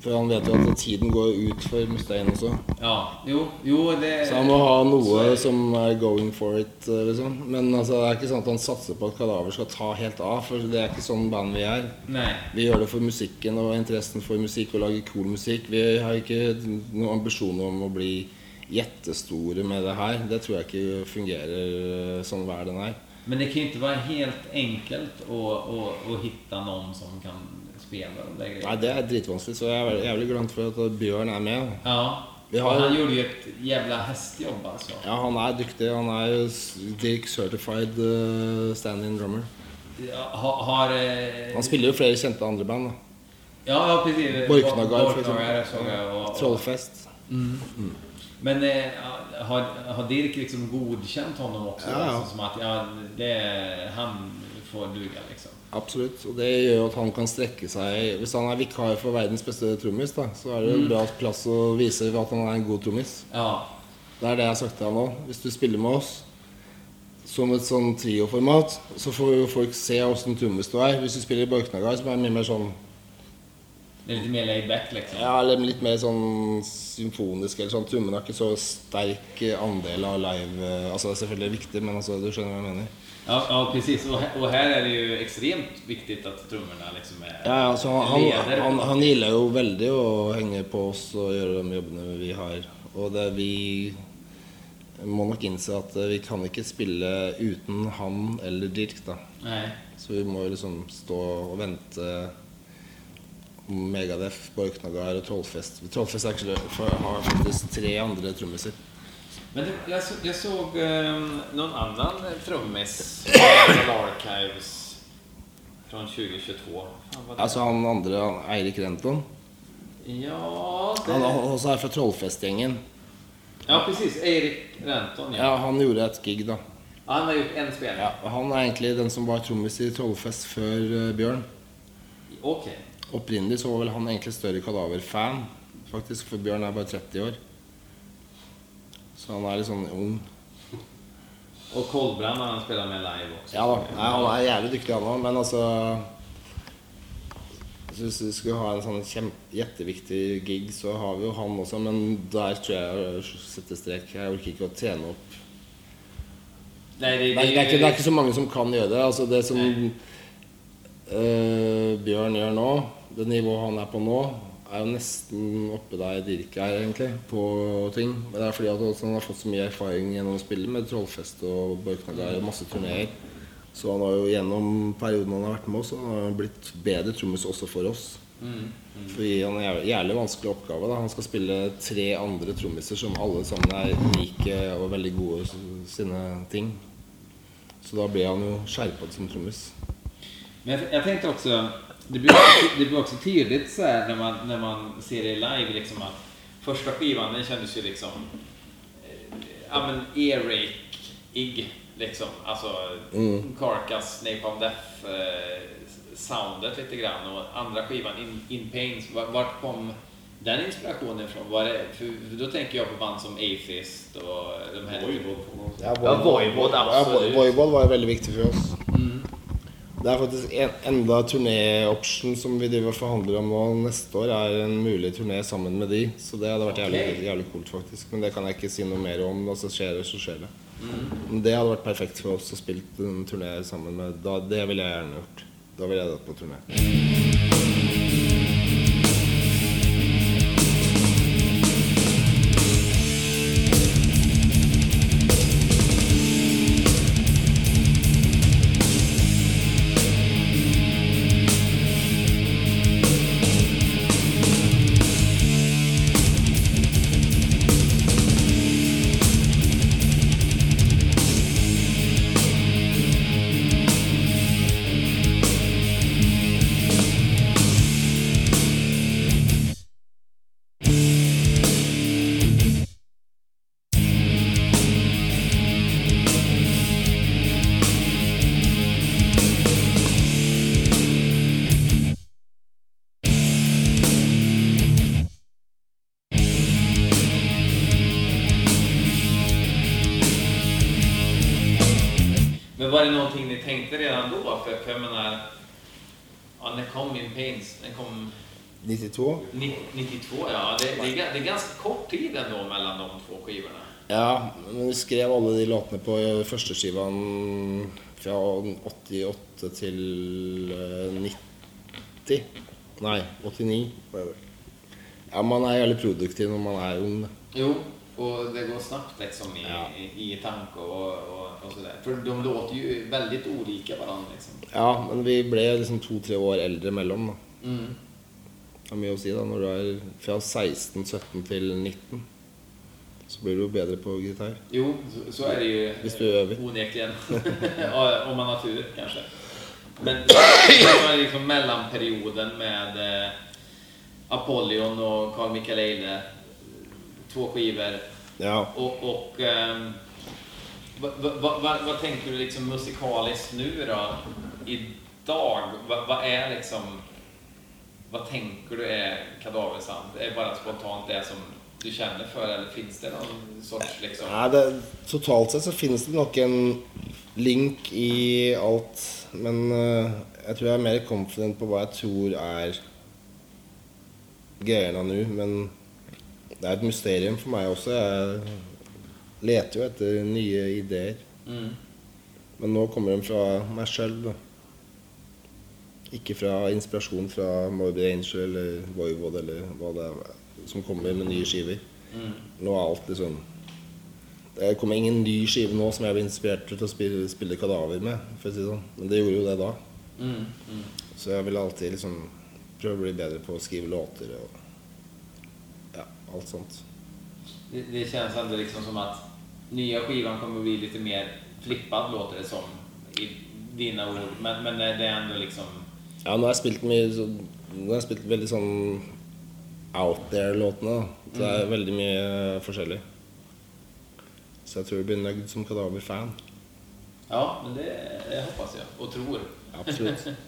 For han vet jo at tiden går ut for Mustaine også. Ja, jo, jo det... Så han må ha så är noe det. som er going for it, eh, liksom. Men altså, det er ikke sånn at han satser på at Kadaver skal ta helt av, for det er ikke sånn band vi er. Nej. Vi gjør det for musikken og interessen for musikk og lage cool musikk. Vi har ikke noen ambisjoner om å bli jättestore med det her. Det tror jeg ikke fungerer eh, sånn hver den er. Men det kan ju inte vara helt enkelt att, att, att hitta någon som kan spela de där grejerna. Nei, det er dritvanskelig, så er veldig, jævlig glad for at Bjørn er med. Ja. Har- han gjorde ju ett jävla hästjobb alltså. Ja, han er dyktig. Han jo s- Dirk Certified uh, stand-in drummer. Ja, Har... eh, Han spiller jo flere kjente andre band. da. Ja, ja precis. Borknagar, för Borknagar såg jag. Och, och, Trollfest. Men eh, har, har Dirk liksom godkänt honom också? Ja, ja. Alltså, som att ja, det, han får duga liksom. Absolutt. Og det gjør jo at han kan strekke seg Hvis han er vikar for verdens beste trommis, da, så er det en bra plass å vise at han er en god trommis. Ja. Det er det jeg har sagt til han nå. Hvis du spiller med oss som et sånn trioformat, så får folk se åssen trommis du er. Hvis du spiller i Borknagar, som er mye mer sånn Det är lite mer laid back liksom. Ja, eller litt mer sånn symfonisk eller sånn. Trommen har ikke så sterk andel av live eh, Altså, det er selvfølgelig viktig, men altså, du skjønner hva jeg mener. Ja, ja precis. Och, här- och här är det ju extremt viktigt att trummorna liksom är... Ja, altså, han, leder. han, han gilder jo veldig å henge på oss og gjøre de jobbene vi har. Og det vi må nok innse at eh, vi kan ikke spille uten han eller Dirk, da. Nej. Så vi må jo liksom stå og vente Megadef, Borknagar og Trollfest. Trollfest for har faktisk tre andre trommiser. Men det, jag, så, jag såg um, någon annan trummis från Archives från 2022. Fan, vad det- Altså han andre, han, Eirik Renton, Ja, det... han er også er fra Trollfest-gjengen. Ja, precis. Erik Renton, ja. Ja, han gjorde et gig, da. Han har gjort en spelning. Ja, han er egentlig den som var trommis i Trollfest før eh, Bjørn. Okej. Opprinnelig så var vel han egentlig større Kadaver-fan, faktisk, for Bjørn er bare 30 år. Så han er litt sånn ung. Och Koldbrand har han spelat med live också. Ja da, Nei, han er jævlig dyktig han òg, men altså Hvis vi skulle ha en sånn kjempe, jätteviktig gig, så har vi jo han også, men der tror jeg jeg setter strek. Jeg orker ikke å trene opp Nej, det, Det er, det, er ikke, det er ikke så mange som kan gjøre det. Altså det som eh, Bjørn gjør nå, det nivået han er på nå, er jo nesten oppe der Dirk er, egentlig, på ting. Men det er fordi at han har fått så mye erfaring gjennom att spela med Trollfest og Borknagar og masse turneer. Så han har jo gjennom perioden han har vært med oss, han har han blitt bedre trommis også for oss. Fordi han har en jævlig vanskelig oppgave. da Han skal spille tre andre trommiser som alle sammen er unike og veldig gode i sine ting. Så da blir han jo skjerpa som trommis. Men jag, jag tänkte också, det blir också, det blir också tydligt så här när man, när man ser det live liksom att första skivan den kändes ju liksom eh, ja men Earache-ig liksom. Alltså Carcass, Napalm Death eh, soundet lite grann och andra skivan In, In Pains, var- vart kom den inspirationen ifrån? Var det, för då tänker jag på band som Atheist och de här... Ja, Ja, Voivod, absolut. Ja, Voivod var jo veldig viktig for oss. Det er faktisk en, enda turnéoption som vi driver forhandler om nå neste år, er en mulig turné sammen med de. Så det hadde vært jævlig, jævlig kult, faktisk. Men det kan jeg ikke si noe mer om. Altså, skjer det, så skjer det. Men det hadde vært perfekt for oss å spille en turné sammen med da, Det ville jeg gjerne gjort. Da ville jeg dratt på turné. För, för jag menar, ja, när kom In Pains? Den kom 92? ni- 92, ja. Det, det, är, det är ganska kort tid ändå mellan de två skivorna. Ja, men vi skrev alle de låtene på førsteskiva fra 88 til eh, 90. Nei, 89. var det. Ja, man er jævlig produktiv når man er ung. Jo, och det går snabbt liksom i, Ja. i, i tanke och, och, och sådär. För de låter ju väldigt olika varandra liksom. Ja, men vi ble liksom to-tre år eldre mellom. da. Mm. Det har mye å si da, når du er fra 16-17 til 19. Så blir du bedre på gitar. Jo, så, så är det ju Visst du över. onekligen. Om man har tur kanske. Men det var liksom mellanperioden med eh, Apollyon och Carl Michael Eide. Två skivor. Ja. Och, och ehm, vad, vad, vad, vad tänker du liksom musikaliskt nu då? Idag? Vad, vad är liksom... Vad tänker du är kadaversand? Är det bara spontant det som du känner för eller finns det någon sorts liksom... Nei, det, totalt sett så finnes det nok en link i alt. Men eh, jeg tror jeg er mer confident på hva jeg tror er greiene nå. Men det er et mysterium for meg også. Jeg leter jo etter nye ideer. Mm. Men nå kommer de fra meg sjøl, da. Ikke fra inspirasjon fra Morbid Angel eller Voivod eller hva det er som kommer med nye skiver. Mm. Nå er alt liksom Det kommer ingen ny skive nå som jeg blir inspirert til å spille, spille Kadaver med, for å si det sånn. Men det gjorde jo det da. Mm. Mm. Så jeg vil alltid liksom å bli bedre på å skrive låter og ja, allt sånt. Det, det känns ändå liksom som att nya skivan kommer bli lite mer flippad låter det som i dina ord. Men, men det är ändå liksom... Ja, nå har jeg spilt mye så, Nå har jeg spilt veldig sånn out there-låtene. det er veldig mye forskjellig. Så jeg tror jeg blir nøyd som Kadaver-fan. Ja, men det, det hoppas jag och tror. Absolutt. [laughs]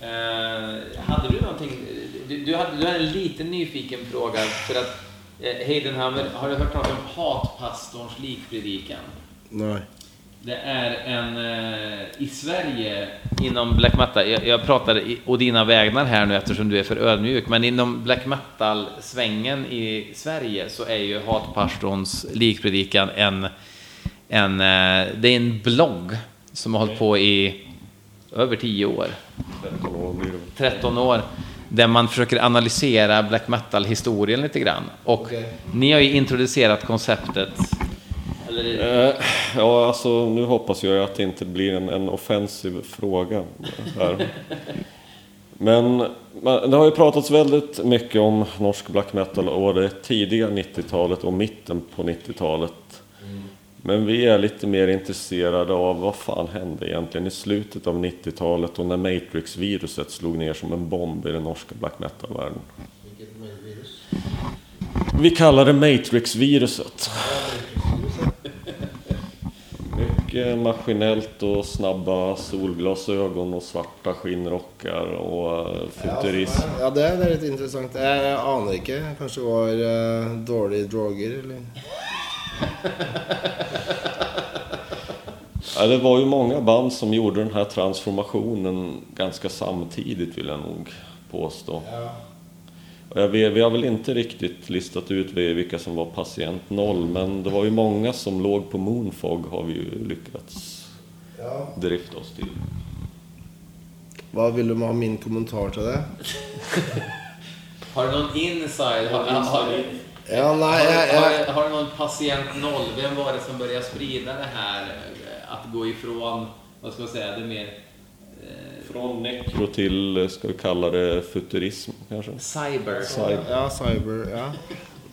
Eh, hade du någonting... Du, du, hade, du hade en liten nyfiken fråga. För att eh, Heidenhammer, har du hört talas om hatpastorns likpredikan? Nei. Det är en eh, i Sverige inom black metal. Jag, jag pratar i Odina vägnar här nu eftersom du är för ödmjuk, men inom black metal svängen i Sverige så är ju hatpastorns likpredikan en, en eh, det är en blogg som har hållit på i över 10 år. 13 år blir det. 13 år där man försöker analysera black metal-historien lite grann. Och Okej. ni har ju introducerat konceptet. Eller, Eh, ja, alltså nu hoppas jag att det inte blir en, en offensiv fråga. Här. Men men det har ju pratats väldigt mycket om norsk black metal och det tidiga 90-talet och mitten på 90-talet. Men vi är lite mer intresserade av vad fan hände egentligen i slutet av 90-talet och när Matrix-viruset slog ner som en bomb i den norska black metal-världen. Vi kallar det Matrix-viruset. Mycket maskinellt och snabba solglasögon och svarta skinnrockar och eh, futurism. Ja, det är väldigt intressant. Jag anar inte. Kanske var eh, dåliga droger, eller Ja, det var ju många band som gjorde den här transformationen ganska samtidigt vill jag nog påstå. Och jag vet, vi har väl inte riktigt listat ut vilka som var patient noll men det var ju många som låg på Moonfog har vi ju lyckats drifta oss till. Hva vil du ha min kommentar til det? har du någon inside? Har, har, har, Ja, nei, har, har, har du någon patient noll? Vem var det som började sprida det här? eh, Att gå ifrån, vad ska man säga, det mer eh, Från nekro till, eh, ska vi kalla det, futurism kanske? cyber? Cyber. Ja, cyber, ja.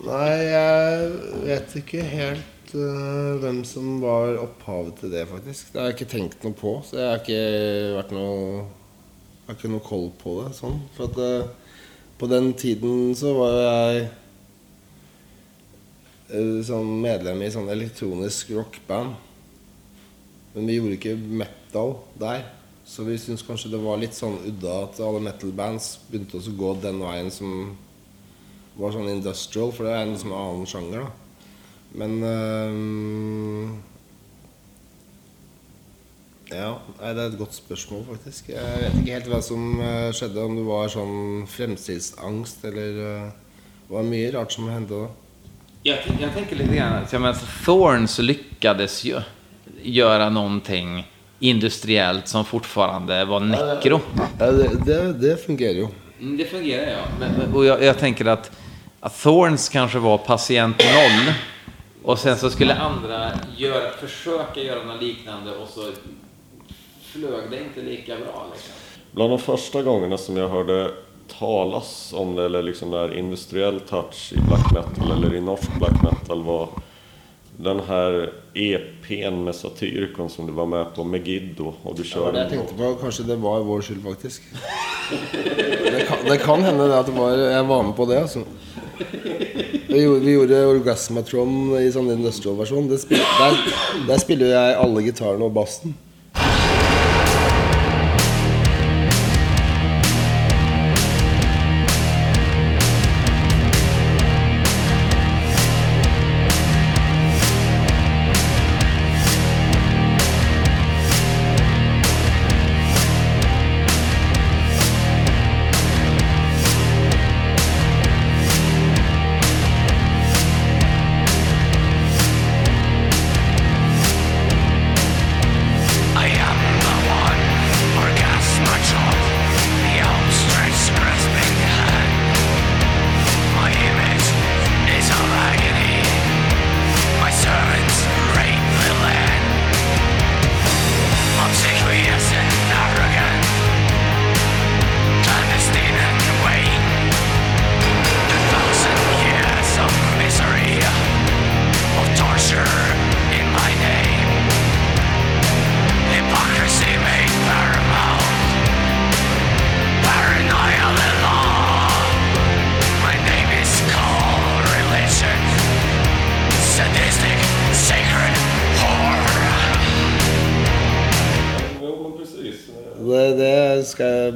Nei, jeg vet ikke helt eh, hvem som var opphavet til det, faktisk. Det har jeg ikke tenkt noe på. Så jeg har ikke vært noe Jeg har ikke noe koll på det sånn. For at eh, på den tiden så var jo Eh, som medlem i sånn elektronisk rockband. Men vi gjorde ikke metal der. Så vi syntes kanskje det var litt sånn udda at alle metal-bands begynte å gå den veien som var sånn industrial, for det er en liksom annen sjanger, da. Men um, Ja, nei, Det er et godt spørsmål, faktisk. Jeg vet ikke helt hva som eh, skjedde. Om det var sånn fremtidsangst eller eh, Det var mye rart som hendte da. Jag, jag tänker lite grann, att, jag menar, Thorns lyckades ju göra någonting industriellt som fortfarande var nekro. Ja, det, det, det fungerer jo. Mm, Det fungerar ja. Men, och jag, jag tänker att, att Thorns kanske var patient noll och sen så skulle andra göra, försöka göra något liknande och så flög det inte lika bra. Liksom. Bland de första gångerna som jag hörde talas om det, eller liksom där industriell touch i black metal eller i norsk black metal var den här EPn med Satyricon som du var med på, Megiddo, och du körde det jeg tenkte på. Kanskje det var vår skyld, faktisk. Det kan, det kan hende det at det var, jeg var med på det, altså. Vi gjorde, vi gjorde Orgasmatron i. Det spil- Der, der spiller jo jeg alle gitarene og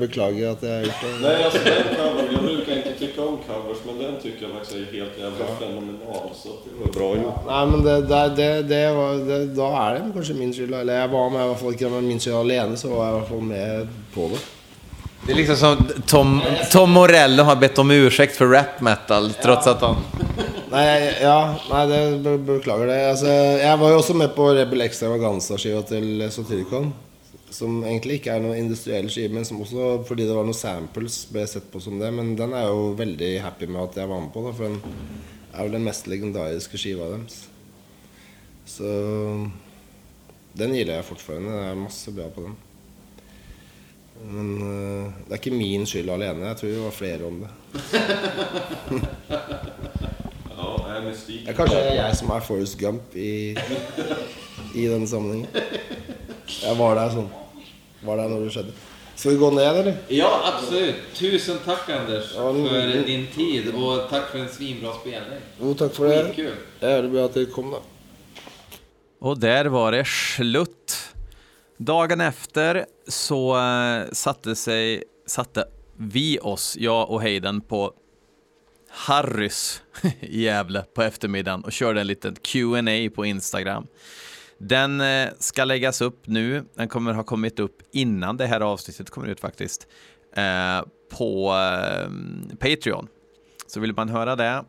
skal jeg beklage at jeg har gjort. det. Nej, alltså den covern, jag brukar inte tycka om covers, men den tycker jag faktiskt är helt jävla fenomenal. Så det var bra gjort. Nei, men det, det, det, det var, det, da er det kanskje min skyld. Eller jeg var med, i hvert fall ikke med min skyld alene, så var jeg i hvert fall med på det. Det är liksom som Tom, Tom Morello har bett om ursäkt för rap metal trots att han... Nei, jeg- ja, nei, det be- beklager det. Altså, jeg var jo også med på Rebel Extravaganza-skiva til Satyricon. Som egentlig ikke er noen industriell skive, men som også, fordi det var noen samples, ble sett på som det. Men den er jeg jo veldig happy med at jeg var med på, da, for den er vel den mest legendariske skiva deres. Så den gilder jeg fortfarande. Det er masse bra på den. Men øh, det er ikke min skyld alene. Jeg tror det var flere om det. [laughs] Ja, mystik. Ja, kanskje det er jeg som er Forrest Gump i, i denne sammenhengen. Jeg var der sånn. Var der når det skjedde. Skal vi gå ned, eller? Ja, absolut. Tusen tack Anders Ja, men- för din tid och tack för en svinbra spelning. Jo, takk for det. Skitkul. Det er det bra at dere kom, da. Och där var det slut. Dagen efter så eh, satte, sig, satte vi oss, jag och Hayden, på Harrys [laughs] i Gävle på eftermiddagen och körde en liten Q&A på Instagram. Den eh, ska läggas upp nu. Den kommer ha kommit upp innan det här avsnittet kommer ut faktiskt. Eh, på eh, Patreon. Så vill man höra det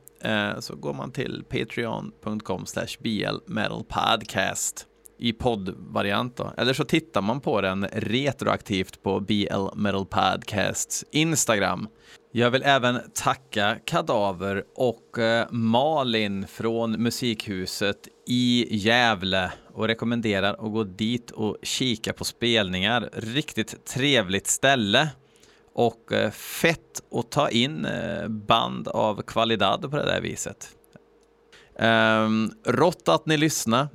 så går man till patreon.com slash blmetalpodcast i poddvariant då. Eller så tittar man på den retroaktivt på BL Metal Podcasts Instagram. Jag vill även tacka Kadaver och eh, Malin från Musikhuset i Gävle och rekommenderar att gå dit och kika på spelningar. Riktigt trevligt ställe och eh, fett att ta in eh, band av kvalitet på det där viset. Um, rått att ni lyssnar.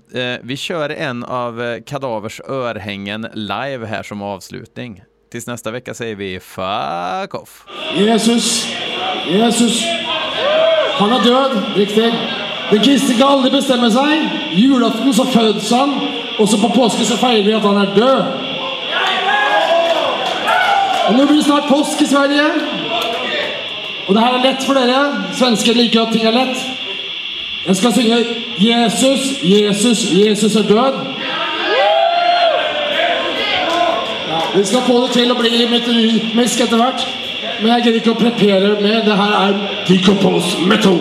Vi kör en av Kadavers örhängen live här som avslutning. Tills nästa vecka säger vi fuck off. Jesus, Jesus. Han är död. Riktigt. Den kristne kan aldrig bestämma sig. Julafton så föds han, Och så på påsken så firar vi att han är död. Och nu blir det snart påsk i Sverige. Och det här är lätt för er. Svenskar liker att ting är lätt. Jag ska synge 'Jesus, Jesus, Jesus är död. Vi skal få det til å bli meteorisk etter hvert. Men jeg gidder ikke å prepere mer. Det her er Decompose Metal